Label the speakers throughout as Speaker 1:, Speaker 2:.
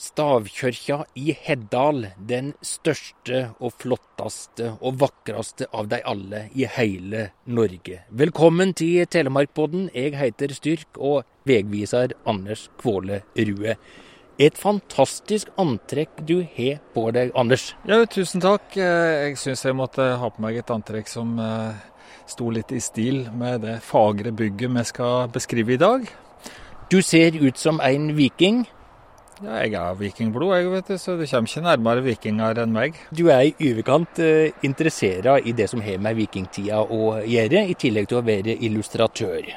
Speaker 1: Stavkyrkja i Heddal, den største og flotteste og vakreste av de alle i hele Norge. Velkommen til Telemarkpodden. Jeg heter Styrk og vegviser Anders Kvåle Rue. Et fantastisk antrekk du har på deg, Anders.
Speaker 2: Ja, tusen takk. Jeg syns jeg måtte ha på meg et antrekk som eh, sto litt i stil med det fagre bygget vi skal beskrive i dag.
Speaker 1: Du ser ut som en viking.
Speaker 2: Ja, jeg er vikingblod, jeg, vet du, så du kommer ikke nærmere vikinger enn meg.
Speaker 1: Du er i overkant eh, interessert i det som har med vikingtida å gjøre, i tillegg til å være illustratør.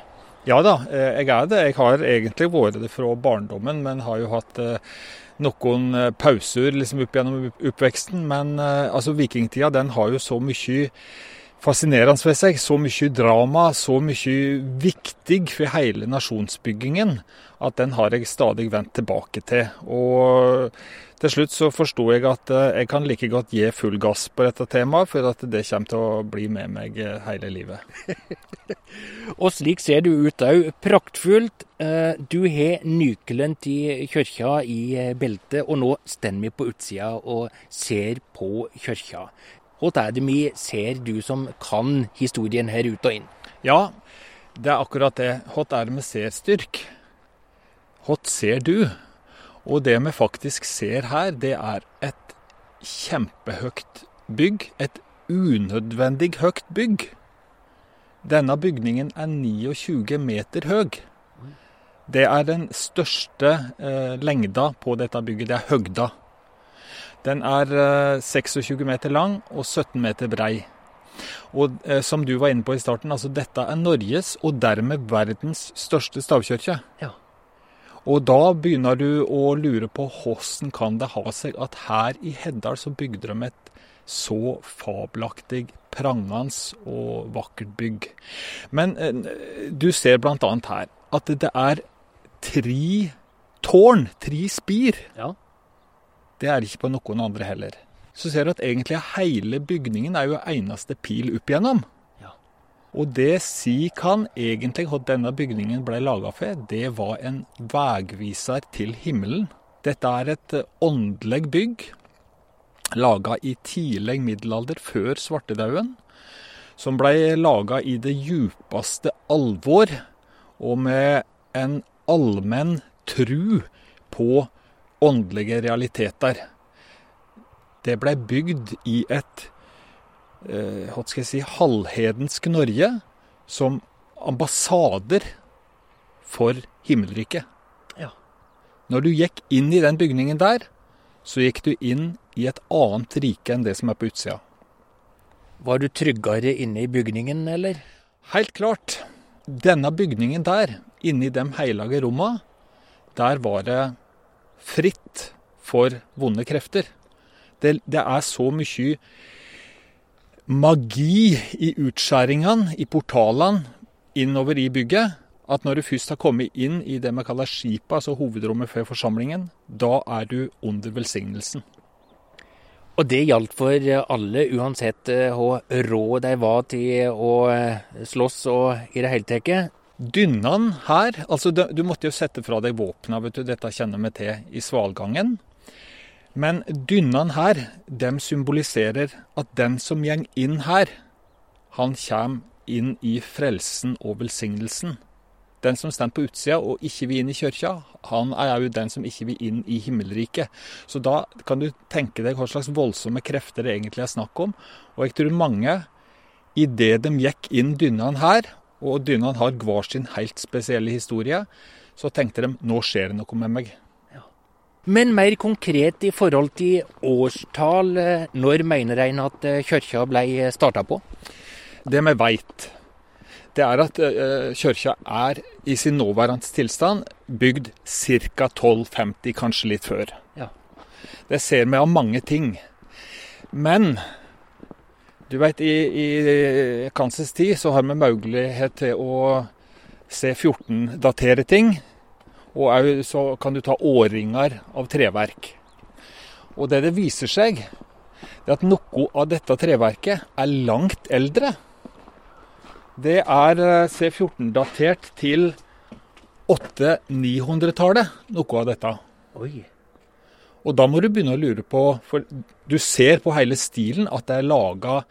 Speaker 2: Ja da, eh, jeg er det. Jeg har egentlig vært det fra barndommen, men har jo hatt uh, noen pauser liksom opp gjennom oppveksten. Men uh, altså, vikingtida den har jo så mye fascinerende ved seg. Så mye drama, så mye viktig for hele nasjonsbyggingen at den har jeg stadig vendt tilbake til. Og til slutt så forsto jeg at eh, jeg kan like godt gi full gass på dette temaet, for at det kommer til å bli med meg eh, hele livet.
Speaker 1: og slik ser du ut òg. Praktfullt. Eh, du har nøkkelen til kirka i beltet, og nå står vi på utsida og ser på kirka. Hva er det vi ser, du som kan historien her ut og inn?
Speaker 2: Ja, det er akkurat det. Hva er det vi ser, Styrk? Hva ser du? Og det vi faktisk ser her, det er et kjempehøyt bygg. Et unødvendig høyt bygg. Denne bygningen er 29 meter høy. Det er den største eh, lengda på dette bygget. Det er høgda. Den er eh, 26 meter lang og 17 meter brei. Og eh, som du var inne på i starten, altså dette er Norges og dermed verdens største stavkirke. Ja. Og da begynner du å lure på hvordan kan det ha seg at her i Heddal så bygde de et så fabelaktig, prangende og vakkert bygg. Men eh, du ser bl.a. her at det er tre tårn, tre spir. Ja. Det er ikke på noen andre heller. Så ser du at egentlig hele bygningen er jo eneste pil opp igjennom. Og det si kan egentlig hva denne bygningen ble laga for, det var en vegviser til himmelen. Dette er et åndelig bygg laga i tidlig middelalder, før svartedauden. Som ble laga i det djupeste alvor, og med en allmenn tru på åndelige realiteter. Det ble bygd i et eh, hva skal jeg si, halvhedensk Norge som ambassader for himmelriket. Ja. Når du gikk inn i den bygningen der, så gikk du inn i et annet rike enn det som er på utsida.
Speaker 1: Var du tryggere inne i bygningen, eller?
Speaker 2: Helt klart. Denne bygningen der, inne i de hellige romma, der var det fritt for vonde krefter. Det, det er så mye magi i utskjæringene, i portalene innover i bygget, at når du først har kommet inn i det vi kaller skipet, altså hovedrommet for forsamlingen, da er du under velsignelsen.
Speaker 1: Og det gjaldt for alle, uansett eh, hvor rå de var til å eh, slåss og i det hele tatt?
Speaker 2: Dynnene her altså Du måtte jo sette fra deg våpna, vet du. Dette kjenner vi til i svalgangen. Men dynnene her, dem symboliserer at den som gjeng inn her, han kommer inn i frelsen og velsignelsen. Den som står på utsida og ikke vil inn i kirka, han er jo den som ikke vil inn i himmelriket. Så da kan du tenke deg hva slags voldsomme krefter det egentlig er snakk om. Og jeg tror mange, idet de gikk inn dynnene her, og dynene har hver sin helt spesielle historie, så tenkte de nå skjer det noe med meg.
Speaker 1: Men mer konkret i forhold til årstall, eh, når mener en at eh, kirka ble starta på?
Speaker 2: Det vi veit, det er at kirka er i sin nåværende tilstand bygd ca. 1250, kanskje litt før. Ja. Det ser vi av mange ting. Men du veit, i, i Kansas tid så har vi mulighet til å se 14-datere ting. Og så kan du ta årringer av treverk. Og det det viser seg, er at noe av dette treverket er langt eldre. Det er eh, C14-datert til 800-900-tallet, noe av dette. Oi. Og da må du begynne å lure på For du ser på hele stilen at det er laga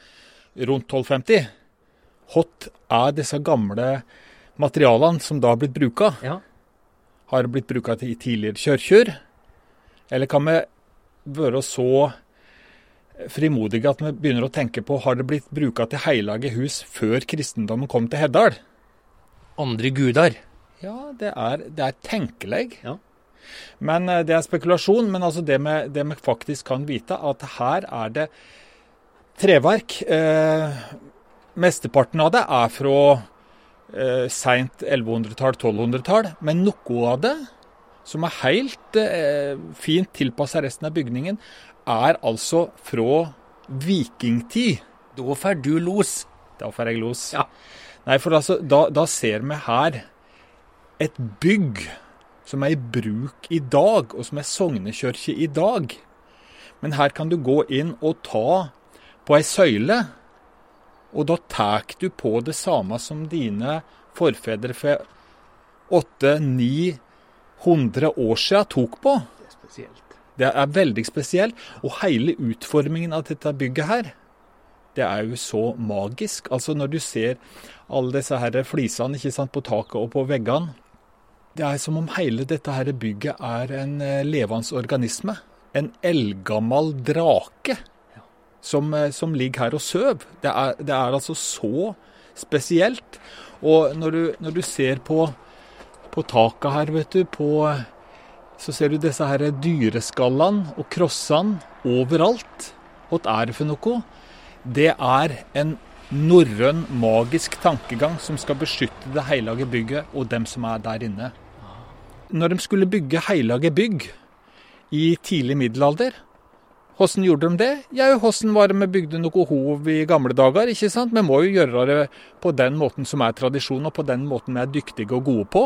Speaker 2: rundt 1250. Hot er disse gamle materialene som da har blitt bruka.
Speaker 1: Ja.
Speaker 2: Har blitt bruka i tidligere kirker? Eller kan vi være så frimodige at vi begynner å tenke på har det blitt bruka til hellige hus før kristendommen kom til Heddal?
Speaker 1: Andre gudar?
Speaker 2: Ja, det er, det er tenkelig.
Speaker 1: Ja.
Speaker 2: Men eh, Det er spekulasjon. Men altså det, vi, det vi faktisk kan vite, at her er det treverk. Eh, mesteparten av det er fra eh, seint 1100-tall, 1200-tall. Men noe av det, som er helt eh, fint tilpassa resten av bygningen, er altså fra vikingtid.
Speaker 1: Da får du los.
Speaker 2: Da får jeg los.
Speaker 1: Ja.
Speaker 2: Nei, for altså, da, da ser vi her et bygg som er i bruk i dag, og som er sognekirke i dag. Men her kan du gå inn og ta på ei søyle, og da tar du på det samme som dine forfedre for 800-900 år siden tok på.
Speaker 1: Det er spesielt.
Speaker 2: Det er veldig spesielt. Og hele utformingen av dette bygget her, det er jo så magisk. Altså når du ser alle disse her flisene ikke sant, på taket og på veggene. Det er som om hele dette her bygget er en eh, levende organisme. En eldgammel drake som, eh, som ligger her og sover. Det, det er altså så spesielt. Og når du, når du ser på, på taket her, vet du, på så ser du disse her dyreskallene og krossene overalt. Hva er det for noe? Det er en norrøn magisk tankegang som skal beskytte det hellige bygget og dem som er der inne. Når de skulle bygge hellige bygg i tidlig middelalder, hvordan gjorde de det? Ja, hvordan var det vi bygde noe hov i gamle dager? ikke sant? Vi må jo gjøre det på den måten som er tradisjon, og på den måten vi er dyktige og gode på.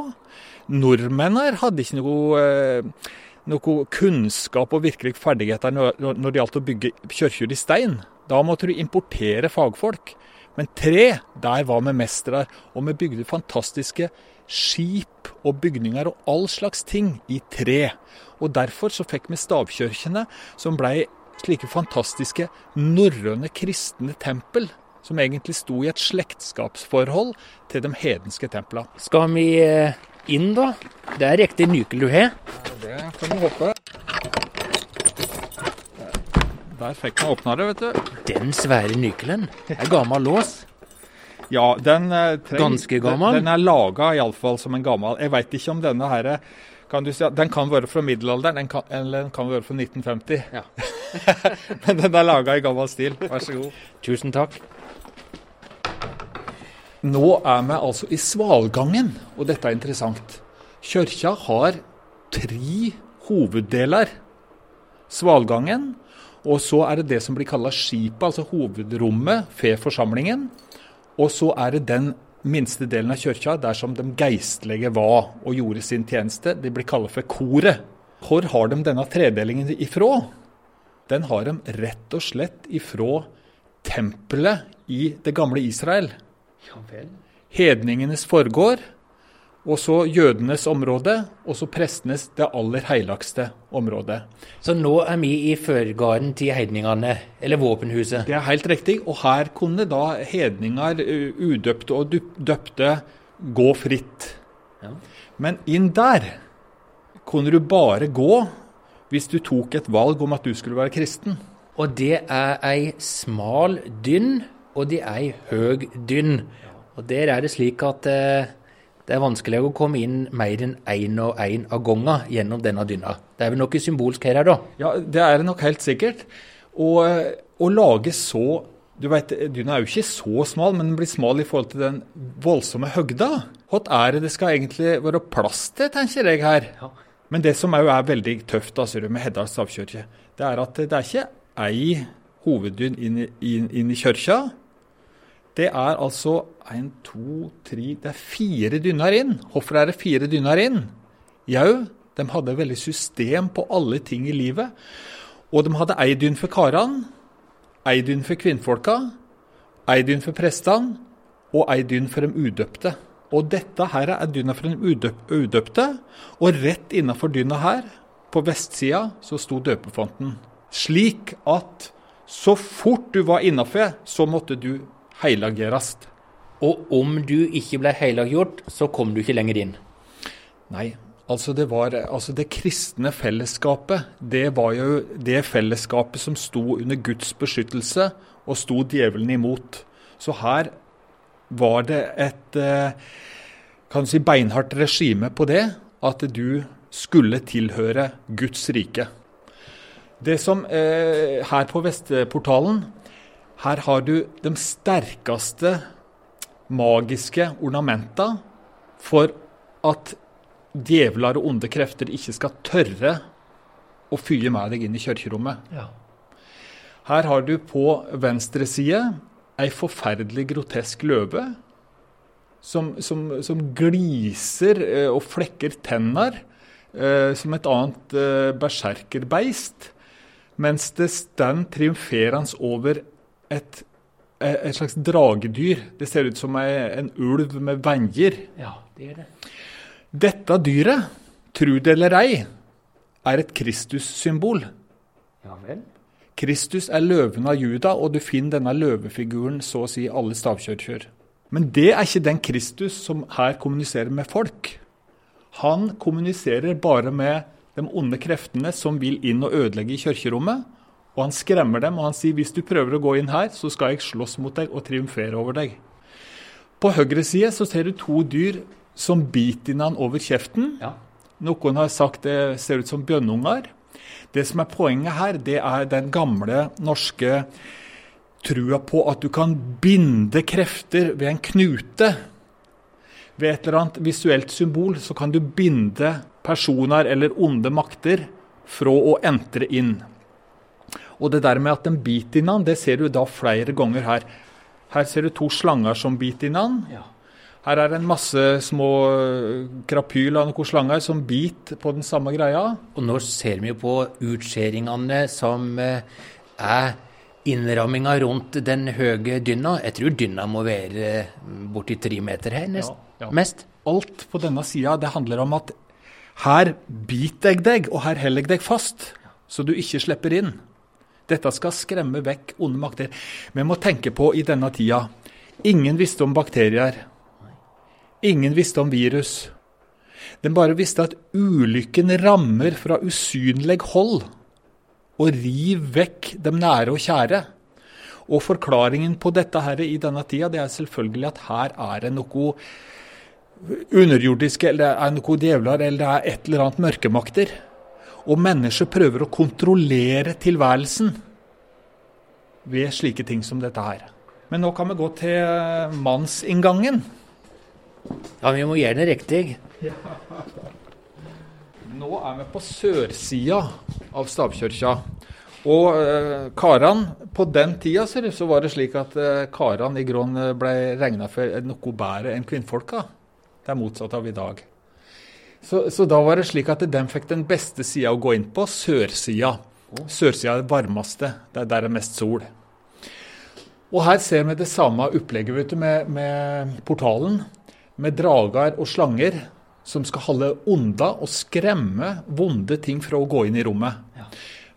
Speaker 2: Nordmenn hadde ikke noe, eh, noe kunnskap og virkelig ferdigheter når det gjaldt å bygge kirker i stein. Da måtte du importere fagfolk. Men tre, der var vi mestere. Og vi bygde fantastiske skip og bygninger og all slags ting i tre. Og derfor så fikk vi stavkirkene, som blei slike fantastiske norrøne kristne tempel. Som egentlig sto i et slektskapsforhold til de hedenske templene.
Speaker 1: Skal vi eh, inn, da? Det er riktig nykel du har.
Speaker 2: Det kan du håpe. Der fikk vi åpna det, vet du.
Speaker 1: Den svære nykelen. Det er gammel lås.
Speaker 2: Ja, den eh, treng-
Speaker 1: Ganske gammel?
Speaker 2: Den, den er laga iallfall som en gammel. Jeg veit ikke om denne her kan du si, at Den kan være fra middelalderen, den kan, eller den kan være fra 1950.
Speaker 1: Ja.
Speaker 2: Men den er laga i gammel stil. Vær så god.
Speaker 1: Tusen takk.
Speaker 2: Nå er vi altså i Svalgangen, og dette er interessant. Kirka har tre hoveddeler. Svalgangen, og så er det det som blir kalla skipet, altså hovedrommet for forsamlingen. Og så er det den minste delen av kirka der som de geistlige var og gjorde sin tjeneste. Det blir kalt for koret. Hvor har de denne tredelingen ifra? Den har de rett og slett ifra tempelet i det gamle Israel hedningenes forgård, og så jødenes område, og så prestenes det aller helligste området.
Speaker 1: Så nå er vi i førgarden til hedningene, eller våpenhuset.
Speaker 2: Det er helt riktig, og her kunne da hedninger, uh, udøpte og døpte, gå fritt.
Speaker 1: Ja.
Speaker 2: Men inn der kunne du bare gå hvis du tok et valg om at du skulle være kristen.
Speaker 1: Og det er ei smal dynn, og det er ei høg dynn. Og der er det slik at eh, det er vanskelig å komme inn mer enn én og én av gangen gjennom denne dynna. Det er vel noe symbolsk her, da?
Speaker 2: Ja, det er det nok helt sikkert. Og eh, å lage så Du vet, Dyna er jo ikke så smal, men den blir smal i forhold til den voldsomme høgda. Hva er det det skal egentlig være plass til, tenker jeg her.
Speaker 1: Ja.
Speaker 2: Men det som òg er veldig tøft altså, med Heddal stavkirke, det er at det er ikke ei hoveddyn inn, i- inn, inn i kirka. Det er altså en, to, tre Det er fire dynner inn. Hvorfor er det fire dynner inn? Jau, de hadde veldig system på alle ting i livet. Og de hadde ei dynn for karene, ei dynn for kvinnfolka, ei dynn for prestene og ei dynn for de udøpte. Og dette her er dynna for de udøpte, og rett innafor dynna her, på vestsida så sto døpefonten. Slik at så fort du var innafor, så måtte du heilageres.
Speaker 1: Og om du ikke ble heilaggjort, så kom du ikke lenger inn?
Speaker 2: Nei, altså det var altså det kristne fellesskapet. Det var jo det fellesskapet som sto under Guds beskyttelse og sto djevelen imot. Så her var det et eh, kan du si, beinhardt regime på det, at du skulle tilhøre Guds rike. Det som eh, Her på Vestportalen her har du de sterkeste magiske ornamenta for at djevler og onde krefter ikke skal tørre å fyre med deg inn i kirkerommet.
Speaker 1: Ja.
Speaker 2: Her har du på venstre side ei forferdelig grotesk løve som, som, som gliser eh, og flekker tenner eh, som et annet eh, berserkerbeist, mens det står triumferende over et, eh, et slags dragedyr. Det ser ut som en ulv med venger.
Speaker 1: ja, det er det.
Speaker 2: Dette dyret, tru det eller ei, er et Kristus-symbol.
Speaker 1: Ja vel.
Speaker 2: Kristus er løven av Juda, og du finner denne løvefiguren så å si alle stavkjørkjør. Men det er ikke den Kristus som her kommuniserer med folk. Han kommuniserer bare med de onde kreftene som vil inn og ødelegge i kirkerommet. Og han skremmer dem, og han sier hvis du prøver å gå inn her, så skal jeg slåss mot deg og triumfere over deg. På høyre side så ser du to dyr som biter innan over kjeften.
Speaker 1: Ja.
Speaker 2: Noen har sagt det ser ut som bjønnunger. Det som er poenget her, det er den gamle norske trua på at du kan binde krefter ved en knute. Ved et eller annet visuelt symbol så kan du binde personer eller onde makter fra å entre inn. Og det der med at den biter innan, det ser du da flere ganger her. Her ser du to slanger som biter innan.
Speaker 1: ja.
Speaker 2: Her er det en masse små øh, krapyl av noen slanger som biter på den samme greia.
Speaker 1: Og nå ser vi jo på utskjæringene som eh, er innramminga rundt den høye dynna. Jeg tror dynna må være eh, borti tre meter her, nest,
Speaker 2: Ja, ja.
Speaker 1: mest.
Speaker 2: Alt på denne sida det handler om at her biter jeg deg, og her holder jeg deg fast, så du ikke slipper inn. Dette skal skremme vekk onde makter. Vi må tenke på i denne tida Ingen visste om bakterier. Ingen visste om virus. Den bare visste at ulykken rammer fra usynlig hold og river vekk dem nære og kjære. Og forklaringen på dette her i denne tida det er selvfølgelig at her er det noe underjordiske, eller det er noe djevler, eller det er et eller annet mørkemakter. Og mennesker prøver å kontrollere tilværelsen ved slike ting som dette her. Men nå kan vi gå til mannsinngangen.
Speaker 1: Ja, vi må gjøre det riktig.
Speaker 2: Nå er vi på sørsida av stavkirka. Og eh, karene På den tida så var det slik at eh, karene i Grån eh, ble regna for noe bedre enn kvinnfolka. Det er motsatt av i dag. Så, så da var det slik at de fikk den beste sida å gå inn på, sørsida. Sørsida er det varmeste. Det er der det er mest sol. Og her ser vi det samme opplegget vet du, med, med portalen. Med drager og slanger som skal holde onda og skremme vonde ting fra å gå inn i rommet.
Speaker 1: Ja.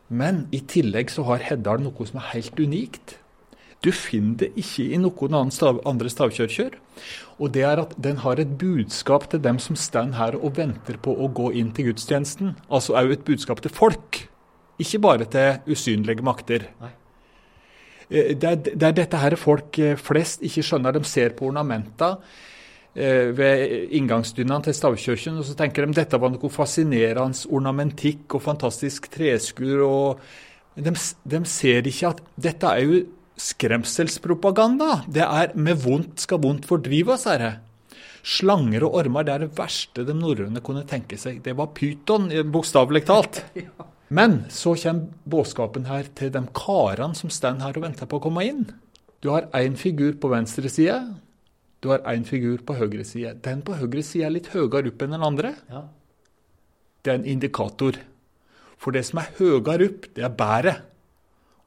Speaker 2: Men i tillegg så har Heddal noe som er helt unikt. Du finner det ikke i noen andre stavkirker. Og det er at den har et budskap til dem som står her og venter på å gå inn til gudstjenesten. Altså òg et budskap til folk, ikke bare til usynlige makter.
Speaker 1: Nei.
Speaker 2: Eh, Det er, det er dette her folk eh, flest ikke skjønner. De ser på ornamenta eh, ved inngangsdynene til stavkirken, og så tenker de dette var noe fascinerende ornamentikk og fantastisk treskur. og de, de ser ikke at dette er jo skremselspropaganda. Det er 'med vondt skal vondt fordrives', herre. Slanger og ormer det er det verste de norrøne kunne tenke seg. Det var pyton, eh, bokstavelig talt. Men så kommer budskapen her til de karene som står her og venter på å komme inn. Du har én figur på venstre side, du har én figur på høyre side. Den på høyre side er litt høyere opp enn den andre.
Speaker 1: Ja.
Speaker 2: Det er en indikator. For det som er høyere opp, det er bæret.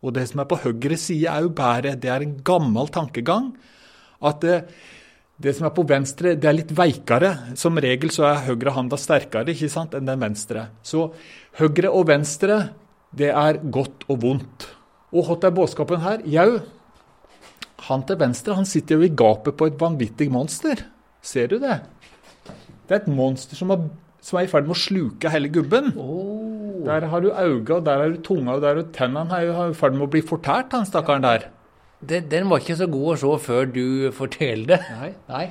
Speaker 2: Og det som er på høyre side, er jo bare, Det er en gammel tankegang at det, Det som er på venstre, det er litt veikere. Som regel så er høyre handa sterkere ikke sant, enn den venstre. Så høyre og venstre, det er godt og vondt. Og hva er budskapen her? Jau, han til venstre han sitter jo i gapet på et vanvittig monster. Ser du det? Det er et monster som, har, som er i ferd med å sluke hele gubben.
Speaker 1: Oh.
Speaker 2: Der har du og der har du tunga, og der har du tennene. Han er i ferd med å bli fortært, han stakkaren der.
Speaker 1: Den, den var ikke så god å se før du forteller det.
Speaker 2: Nei. Nei.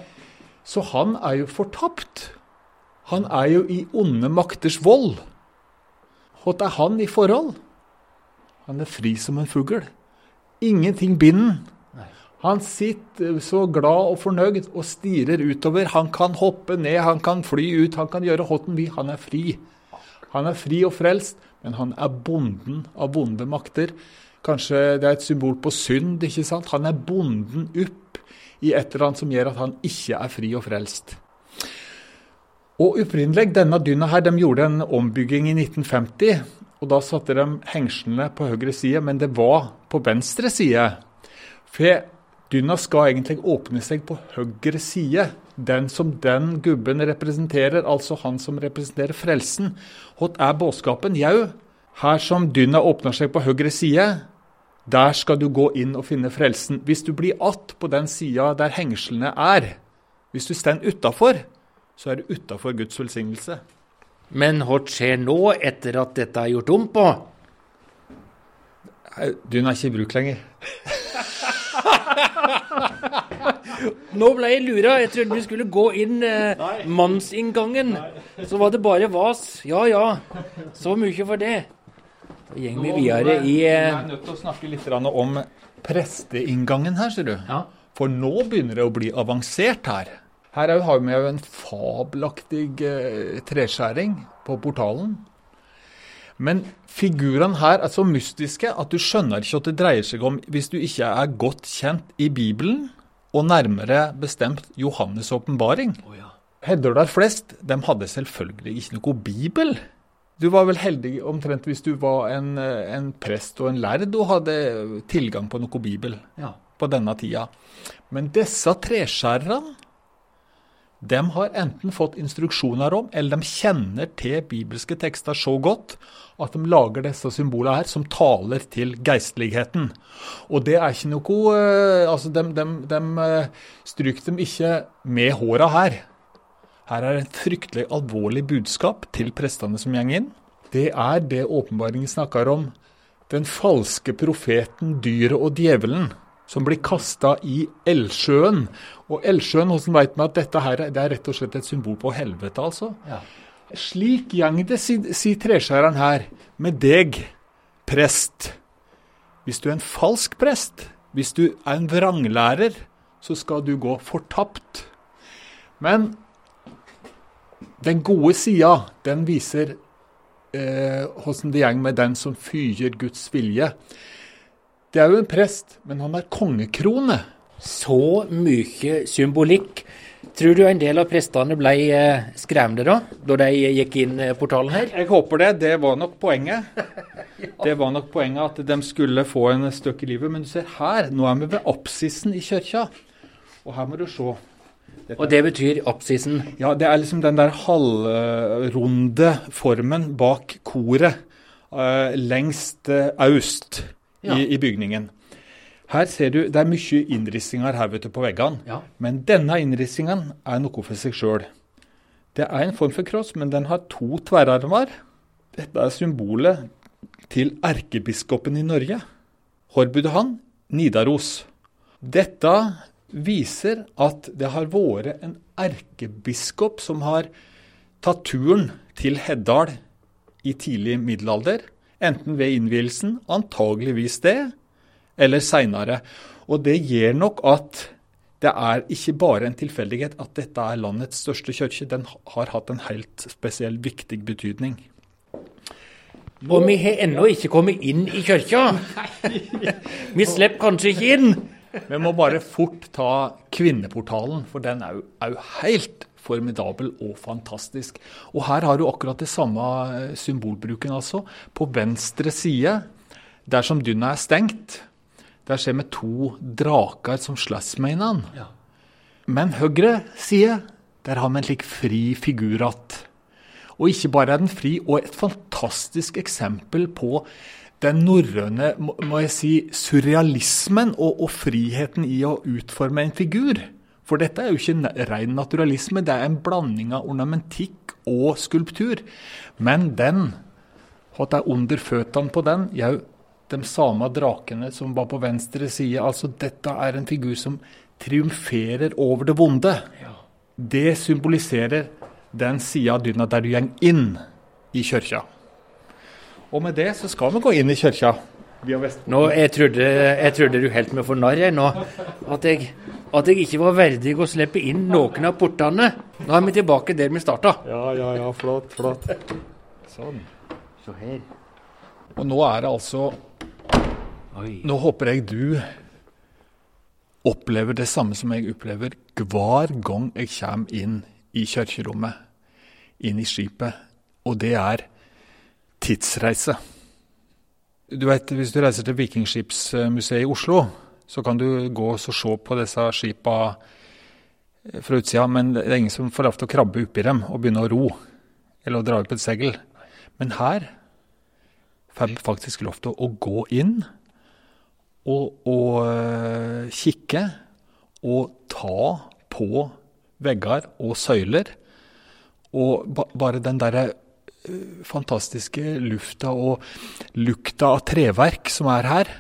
Speaker 2: Så han er jo fortapt. Han er jo i onde makters vold. Hva er han i forhold? Han er fri som en fugl. Ingenting binder han. Sitter så glad og fornøyd og stirrer utover. Han kan hoppe ned, han kan fly ut, han kan gjøre hotten vid. Han er fri. Han er fri og frelst, men han er bonden av vonde makter. Kanskje det er et symbol på synd. ikke sant? Han er bonden opp i et eller annet som gjør at han ikke er fri og frelst. Og opprinnelig, denne dynna her, de gjorde en ombygging i 1950. og Da satte de hengslene på høyre side, men det var på venstre side. For dynna skal egentlig åpne seg på høyre side. Den som den gubben representerer, altså han som representerer frelsen. Hva er budskapen? Jau, her som dynna åpner seg på høyre side, der skal du gå inn og finne frelsen. Hvis du blir att på den sida der hengslene er, hvis du står utafor, så er du utafor Guds velsignelse.
Speaker 1: Men hva skjer nå, etter at dette er gjort om på?
Speaker 2: Dynna er ikke i bruk lenger.
Speaker 1: Nå ble jeg lura. Jeg trodde vi skulle gå inn eh, mannsinngangen. Så var det bare vas. Ja ja, så mye for det. Da går vi videre i
Speaker 2: Jeg
Speaker 1: eh,
Speaker 2: er nødt til å snakke litt om presteinngangen her, ser du.
Speaker 1: Ja.
Speaker 2: For nå begynner det å bli avansert her. Her er har vi med en fabelaktig eh, treskjæring på portalen. Men figurene her er så mystiske at du skjønner ikke at det dreier seg om hvis du ikke er godt kjent i Bibelen, og nærmere bestemt Johannes' åpenbaring.
Speaker 1: Oh, ja.
Speaker 2: Heddølar flest de hadde selvfølgelig ikke noe bibel. Du var vel heldig omtrent hvis du var en, en prest og en lærd og hadde tilgang på noe bibel
Speaker 1: ja.
Speaker 2: på denne tida. Men disse treskjærerne, de har enten fått instruksjoner om, eller de kjenner til bibelske tekster så godt at de lager disse symbolene her som taler til geistligheten. Og det er ikke noe eh, Altså, de, de, de eh, stryker dem ikke med håra her. Her er det et fryktelig alvorlig budskap til prestene som går inn. Det er det åpenbaringen snakker om. Den falske profeten, dyret og djevelen, som blir kasta i Elsjøen. Og Elsjøen, hvordan vet vi at dette her, det er rett og slett et symbol på helvete, altså?
Speaker 1: ja.
Speaker 2: Slik gjeng det, sier si treskjæreren her, med deg, prest. Hvis du er en falsk prest, hvis du er en vranglærer, så skal du gå fortapt. Men den gode sida, den viser eh, hvordan det går med den som fyrer Guds vilje. Det er jo en prest, men han er kongekrone.
Speaker 1: Så mye symbolikk. Tror du en del av prestene ble eh, skremte da, da de gikk inn eh, portalen her?
Speaker 2: Jeg håper det. Det var nok poenget. Det var nok poenget at de skulle få en støkk i livet. Men du ser her, nå er vi ved apsisen i kirka. Og her må du se.
Speaker 1: Og det betyr apsisen.
Speaker 2: Ja, det er liksom den der halvrunde formen bak koret eh, lengst øst
Speaker 1: Ja.
Speaker 2: i, i bygningen. Her ser du, Det er mye innrissinger her vet du, på veggene.
Speaker 1: Ja.
Speaker 2: Men denne innrissingen er noe for seg sjøl. Det er en form for kross, men den har to tverrarmer. Dette er symbolet til erkebiskopen i Norge. Hvor han? Nidaros. Dette viser at det har vært en erkebiskop som har tatt turen til Heddal i tidlig middelalder. Enten ved innvielsen, antageligvis det, eller seinere. Og det gjør nok at det er ikke bare en tilfeldighet at dette er landets største kirke. Den har hatt en helt spesiell viktig betydning.
Speaker 1: Og vi har ennå ikke kommet inn i kirka. Vi slipper kanskje ikke inn.
Speaker 2: Vi må bare fort ta kvinneportalen, for den er jo, er jo helt formidabel og fantastisk. Og her har du akkurat det samme eh, symbolbruken, altså. På venstre side, der som dynna er stengt, der ser vi to draker som slåss med hverandre.
Speaker 1: Ja.
Speaker 2: Men høyre side, der har vi en slik fri figur igjen. Og ikke bare er den fri, og et fantastisk eksempel på den norrøne må må jeg si, surrealismen og, og friheten i å utforme en figur. For dette er jo ikke ren naturalisme, det er en blanding av ornamentikk og skulptur. Men den, hva er under føttene på den, jau de samme drakene som var på venstre side. Altså dette er en figur som triumferer over det vonde. Det symboliserer den sida av dyna der du går inn i kirka. Og med det så skal vi gå inn i kirka. Via
Speaker 1: Nå, jeg trodde, jeg trodde du helt meg for narr jeg nå. At jeg, at jeg ikke var verdig å slippe inn noen av portene. Nå er vi tilbake der vi starta.
Speaker 2: Ja, ja, ja, flott, flott. Sånn.
Speaker 1: Se her.
Speaker 2: Og nå er det altså
Speaker 1: Oi.
Speaker 2: Nå håper jeg du opplever det samme som jeg opplever hver gang jeg kommer inn i kirkerommet, inn i skipet, og det er tidsreise. Du vet, Hvis du reiser til Vikingskipsmuseet i Oslo, så kan du gå og se på disse skipa fra utsida, men det er ingen som får lov til å krabbe oppi dem og begynne å ro, eller å dra opp et seil. Men her får vi faktisk lov til å gå inn og, og øh, kikke og ta på vegger og søyler. Og ba, bare den derre fantastiske lufta og lukta av treverk som er her,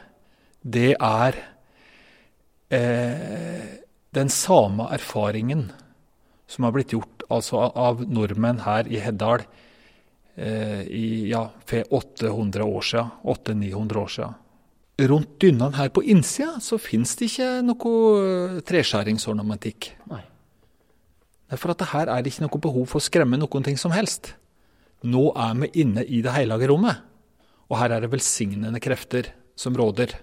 Speaker 2: det er eh, den samme erfaringen som har blitt gjort altså av- nordmenn her i Heddal eh, i ja, 800 år siden, 800-900 år siden. Rundt dynnene her på innsida så fins det ikke noe eh, treskjæringsornamentikk.
Speaker 1: Nei.
Speaker 2: Nei, For at det her er det ikke noe behov for å skremme noen ting som helst. Nå er vi inne i det hellige rommet, og her er det velsignende krefter som råder.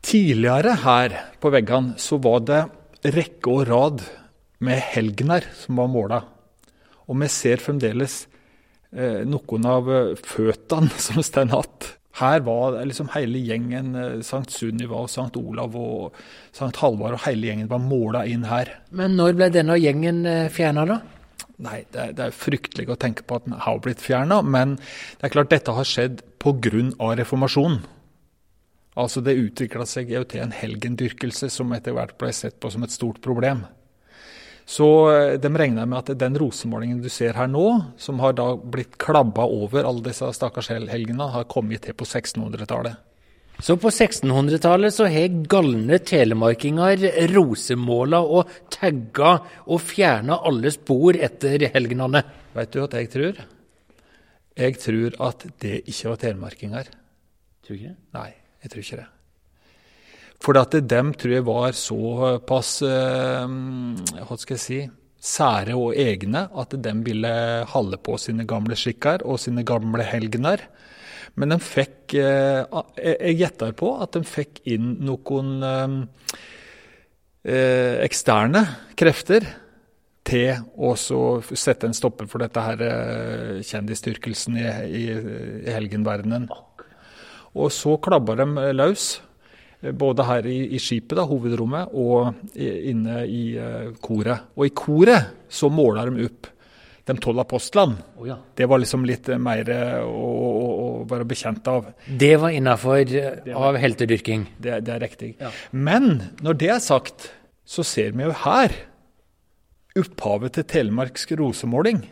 Speaker 2: Tidligere her på veggene så var det rekke og rad med helgener som var måla. Og vi ser fremdeles eh, noen av eh, føttene som står igjen. Her var liksom hele gjengen, eh, Sankt Sunniva og Sankt Olav og Sankt Halvard og hele gjengen var måla inn her.
Speaker 1: Men når ble denne gjengen fjerna, da?
Speaker 2: Nei, det er, det er fryktelig å tenke på at den har blitt fjerna, men det er klart dette har skjedd pga. reformasjonen. Altså Det utvikla seg jo til en helgendyrkelse som etter hvert ble sett på som et stort problem. Så eh, de regner med at den rosemålingen du ser her nå, som har da blitt klabba over alle disse stakkars hel- helgene, har kommet til på 1600-tallet.
Speaker 1: Så på 1600-tallet så har galne telemarkinger rosemåla og tagga og fjerna alle spor etter helgenene.
Speaker 2: Vet du hva jeg tror? Jeg tror at det ikke var telemarkinger.
Speaker 1: Tror ikke det?
Speaker 2: Nei, jeg tror ikke det. For at dem tror jeg var såpass eh, Hva skal jeg si sære og egne at de ville holde på sine gamle skikker og sine gamle helgener. Men de fikk eh, Jeg gjetter på at de fikk inn noen eh, eh, eksterne krefter til å sette en stopper for dette her kjendisdyrkelsen i, i, i helgenverdenen. Og så klabba de løs, både her i, i skipet, da, hovedrommet, og inne i koret. Og i koret så måla de opp de tolv apostlene.
Speaker 1: Oh, ja.
Speaker 2: Det var liksom litt eh, mer eh, å, å, å være bekjent av.
Speaker 1: Det var innafor av heltedyrking.
Speaker 2: Det, det er riktig.
Speaker 1: Ja.
Speaker 2: Men når det er sagt, så ser vi jo her opphavet til telemarksk rosemåling.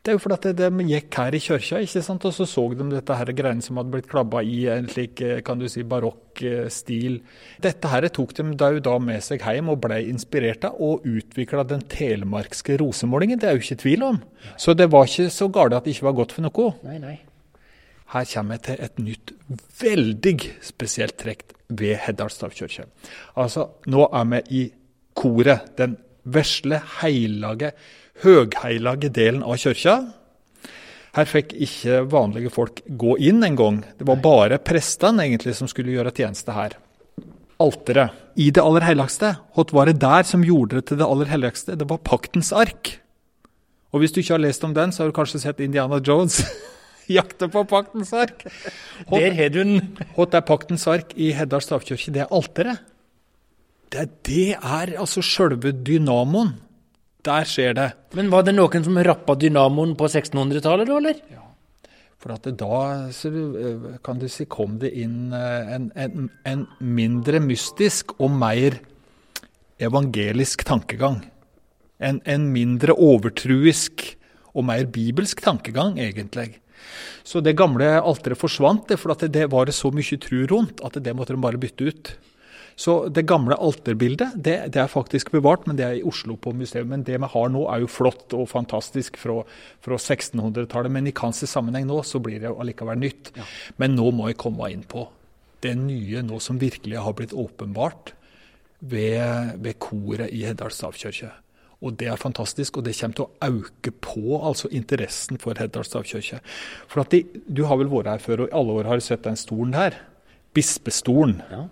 Speaker 2: Det er jo fordi at de gikk her i kirka, ikke sant? og så så de dette her greiene som hadde blitt klabba i en slik eh, kan du si, barokk eh, stil. Dette her tok de da, da med seg hjem og ble inspirert av, og utvikla den telemarkske rosemålingen. Det er jo ikke tvil om. Så det var ikke så galt at det ikke var godt for noe.
Speaker 1: Nei, nei.
Speaker 2: Her kommer jeg til et nytt, veldig spesielt trekk ved Heddal kirke. Altså, nå er vi i koret, den vesle, heilage, høgheilage delen av kirka. Her fikk ikke vanlige folk gå inn engang. Det var bare prestene egentlig som skulle gjøre tjeneste her. Alteret i det aller helligste, hva var det der som gjorde det til det aller helligste? Det var paktens ark. Og hvis du ikke har lest om den, så har du kanskje sett Indiana Jones jakte på paktens ark.
Speaker 1: Der har du den.
Speaker 2: Hva er paktens ark i Heddal stavkirke? Det er alteret. Det, det er altså sjølve dynamoen. Der skjer det.
Speaker 1: Men var det noen som rappa dynamoen på 1600-tallet, da, eller?
Speaker 2: Ja. For at da så, eh, kan du si, kom det inn eh, en, en, en mindre mystisk og mer evangelisk tankegang. En, en mindre overtruisk og mer bibelsk tankegang, egentlig. Så det gamle alteret forsvant, det, for det var det så mye tru rundt at det måtte de bare bytte ut. Så det gamle alterbildet det, det, er faktisk bevart, men det er i Oslo på museum. Men det vi har nå er jo flott og fantastisk fra, fra 1600-tallet. Men i Kansas sammenheng nå så blir det allikevel nytt. Ja. Men nå må jeg komme inn på det nye nå som virkelig har blitt åpenbart ved, ved koret i Heddal stavkirke. Og det er fantastisk, og det kommer til å øke på altså interessen for Heddal stavkirke. For de, du har vel vært her før, og i alle år har du sett den stolen her. Bispestolen. Ja.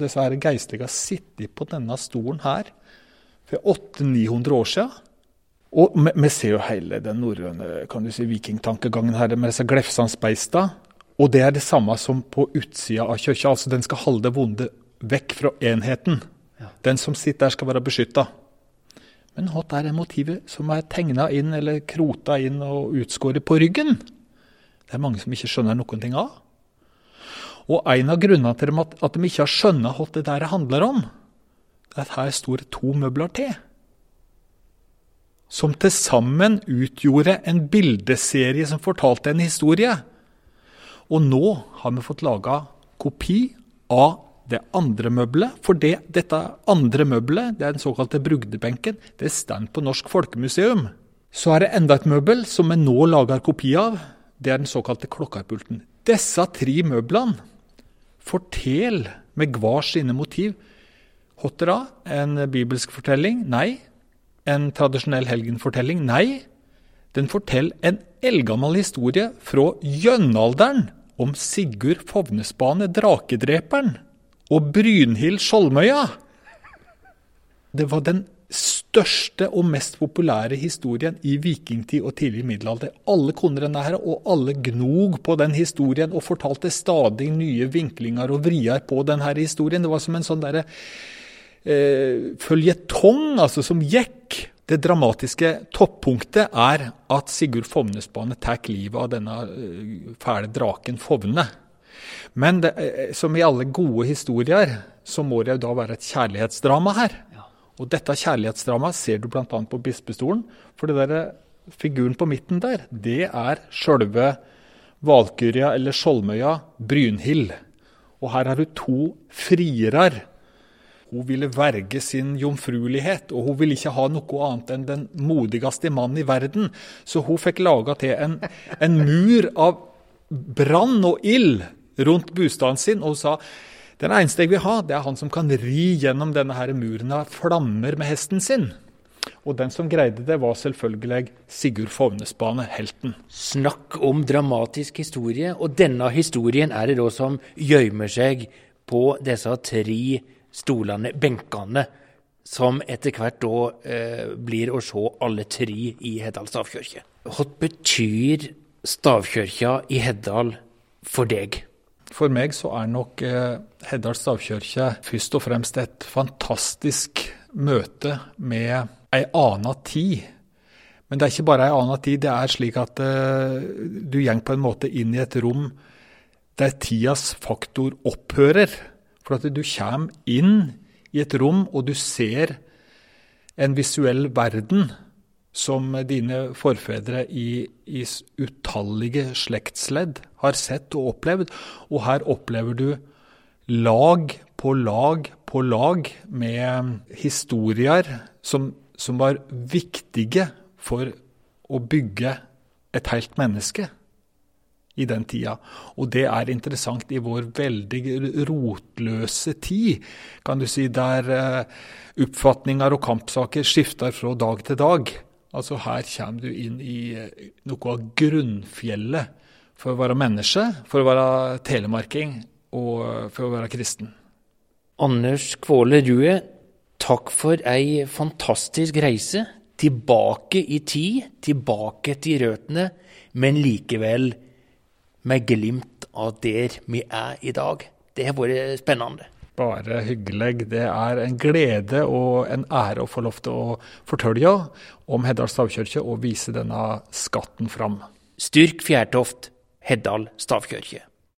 Speaker 2: Disse geistlige har sittet på denne stolen her for 800-900 år siden. Og vi ser jo hele den norrøne kan du si, vikingtankegangen her med disse glefsansbeista. Og det er det samme som på utsida av kirka. Altså, den skal holde det vonde vekk fra enheten. Ja. Den som sitter der, skal være beskytta. Men hva er det motivet som er tegna inn eller krota inn og utskåret på ryggen? Det er mange som ikke skjønner noen ting av. Og en av grunnene til at, de ikke har skjønnet hva det der handler om, er at her står to møbler til. Som til sammen utgjorde en bildeserie som fortalte en historie. Og nå har vi fått laga kopi av det andre møbelet. For det, dette andre møbelet, det er den såkalte brugdebenken, det står på Norsk Folkemuseum. Så er det enda et møbel som vi nå lager kopi av. Det er den såkalte klokkerpulten. Disse tre møblene forteller med hver sine motiv. Hottera, en bibelsk fortelling? Nei. En tradisjonell helgenfortelling? Nei. Den forteller en eldgammel historie fra gjønalderen om Sigurd Fovnesbane, drakedreperen og Brynhild Skjoldmøya. Det var den største og mest populære historien i vikingtid og tidlig middelalder. Alle kunne her, og alle gnog på den historien og fortalte stadig nye vinklinger og vrier på denne historien. Det var som en sånn derre eh, føljetong altså, som gikk. Det dramatiske toppunktet er at Sigurd Fovnesbane tar livet av denne eh, fæle draken Fovne. Men det, eh, som i alle gode historier, så må det jo da være et kjærlighetsdrama her. Og dette kjærlighetsdramaet ser du bl.a. på Bispestolen. For det der, figuren på midten der, det er sjølve Valkyrja eller Skjoldmøya Brynhild. Og her har du to frierar. Hun ville verge sin jomfruelighet, og hun ville ikke ha noe annet enn den modigste mannen i verden. Så hun fikk laga til en, en mur av brann og ild rundt bostaden sin og hun sa den eneste jeg vil ha, det er han som kan ri gjennom denne her muren av flammer med hesten sin. Og den som greide det, var selvfølgelig Sigurd Fovnesbane, helten.
Speaker 1: Snakk om dramatisk historie. Og denne historien er det da som gjemmer seg på disse tre stolene, benkene, som etter hvert da eh, blir å se alle tre i Heddal stavkirke. Hva betyr stavkirka i Heddal for deg?
Speaker 2: For meg så er nok eh, Heddal stavkirke først og fremst et fantastisk møte med ei anna tid. Men det er ikke bare ei anna tid. Det er slik at eh, du går på en måte inn i et rom der tidas faktor opphører. For at du kommer inn i et rom, og du ser en visuell verden som dine forfedre i, i, utallige slektsledd har sett og opplevd. Og her opplever du lag på lag på lag med historier som, som var viktige for å bygge et helt menneske i den tida. Og det er interessant i vår veldig rotløse tid, kan du si, der uh, oppfatninger og kampsaker skifter fra dag til dag. Altså Her kommer du inn i eh, noe av grunnfjellet for å være menneske, for å være telemarking og for å være kristen.
Speaker 1: Anders Kvåle Rue, takk for ei fantastisk reise. Tilbake i tid, tilbake til røttene, men likevel med glimt av der vi er i dag. Det har vært spennende.
Speaker 2: Bare hyggelig. Det er en glede og en ære å få lov til å fortelle om Heddal stavkirke og vise denne skatten fram.
Speaker 1: Styrk Fjærtoft, Heddal stavkirke.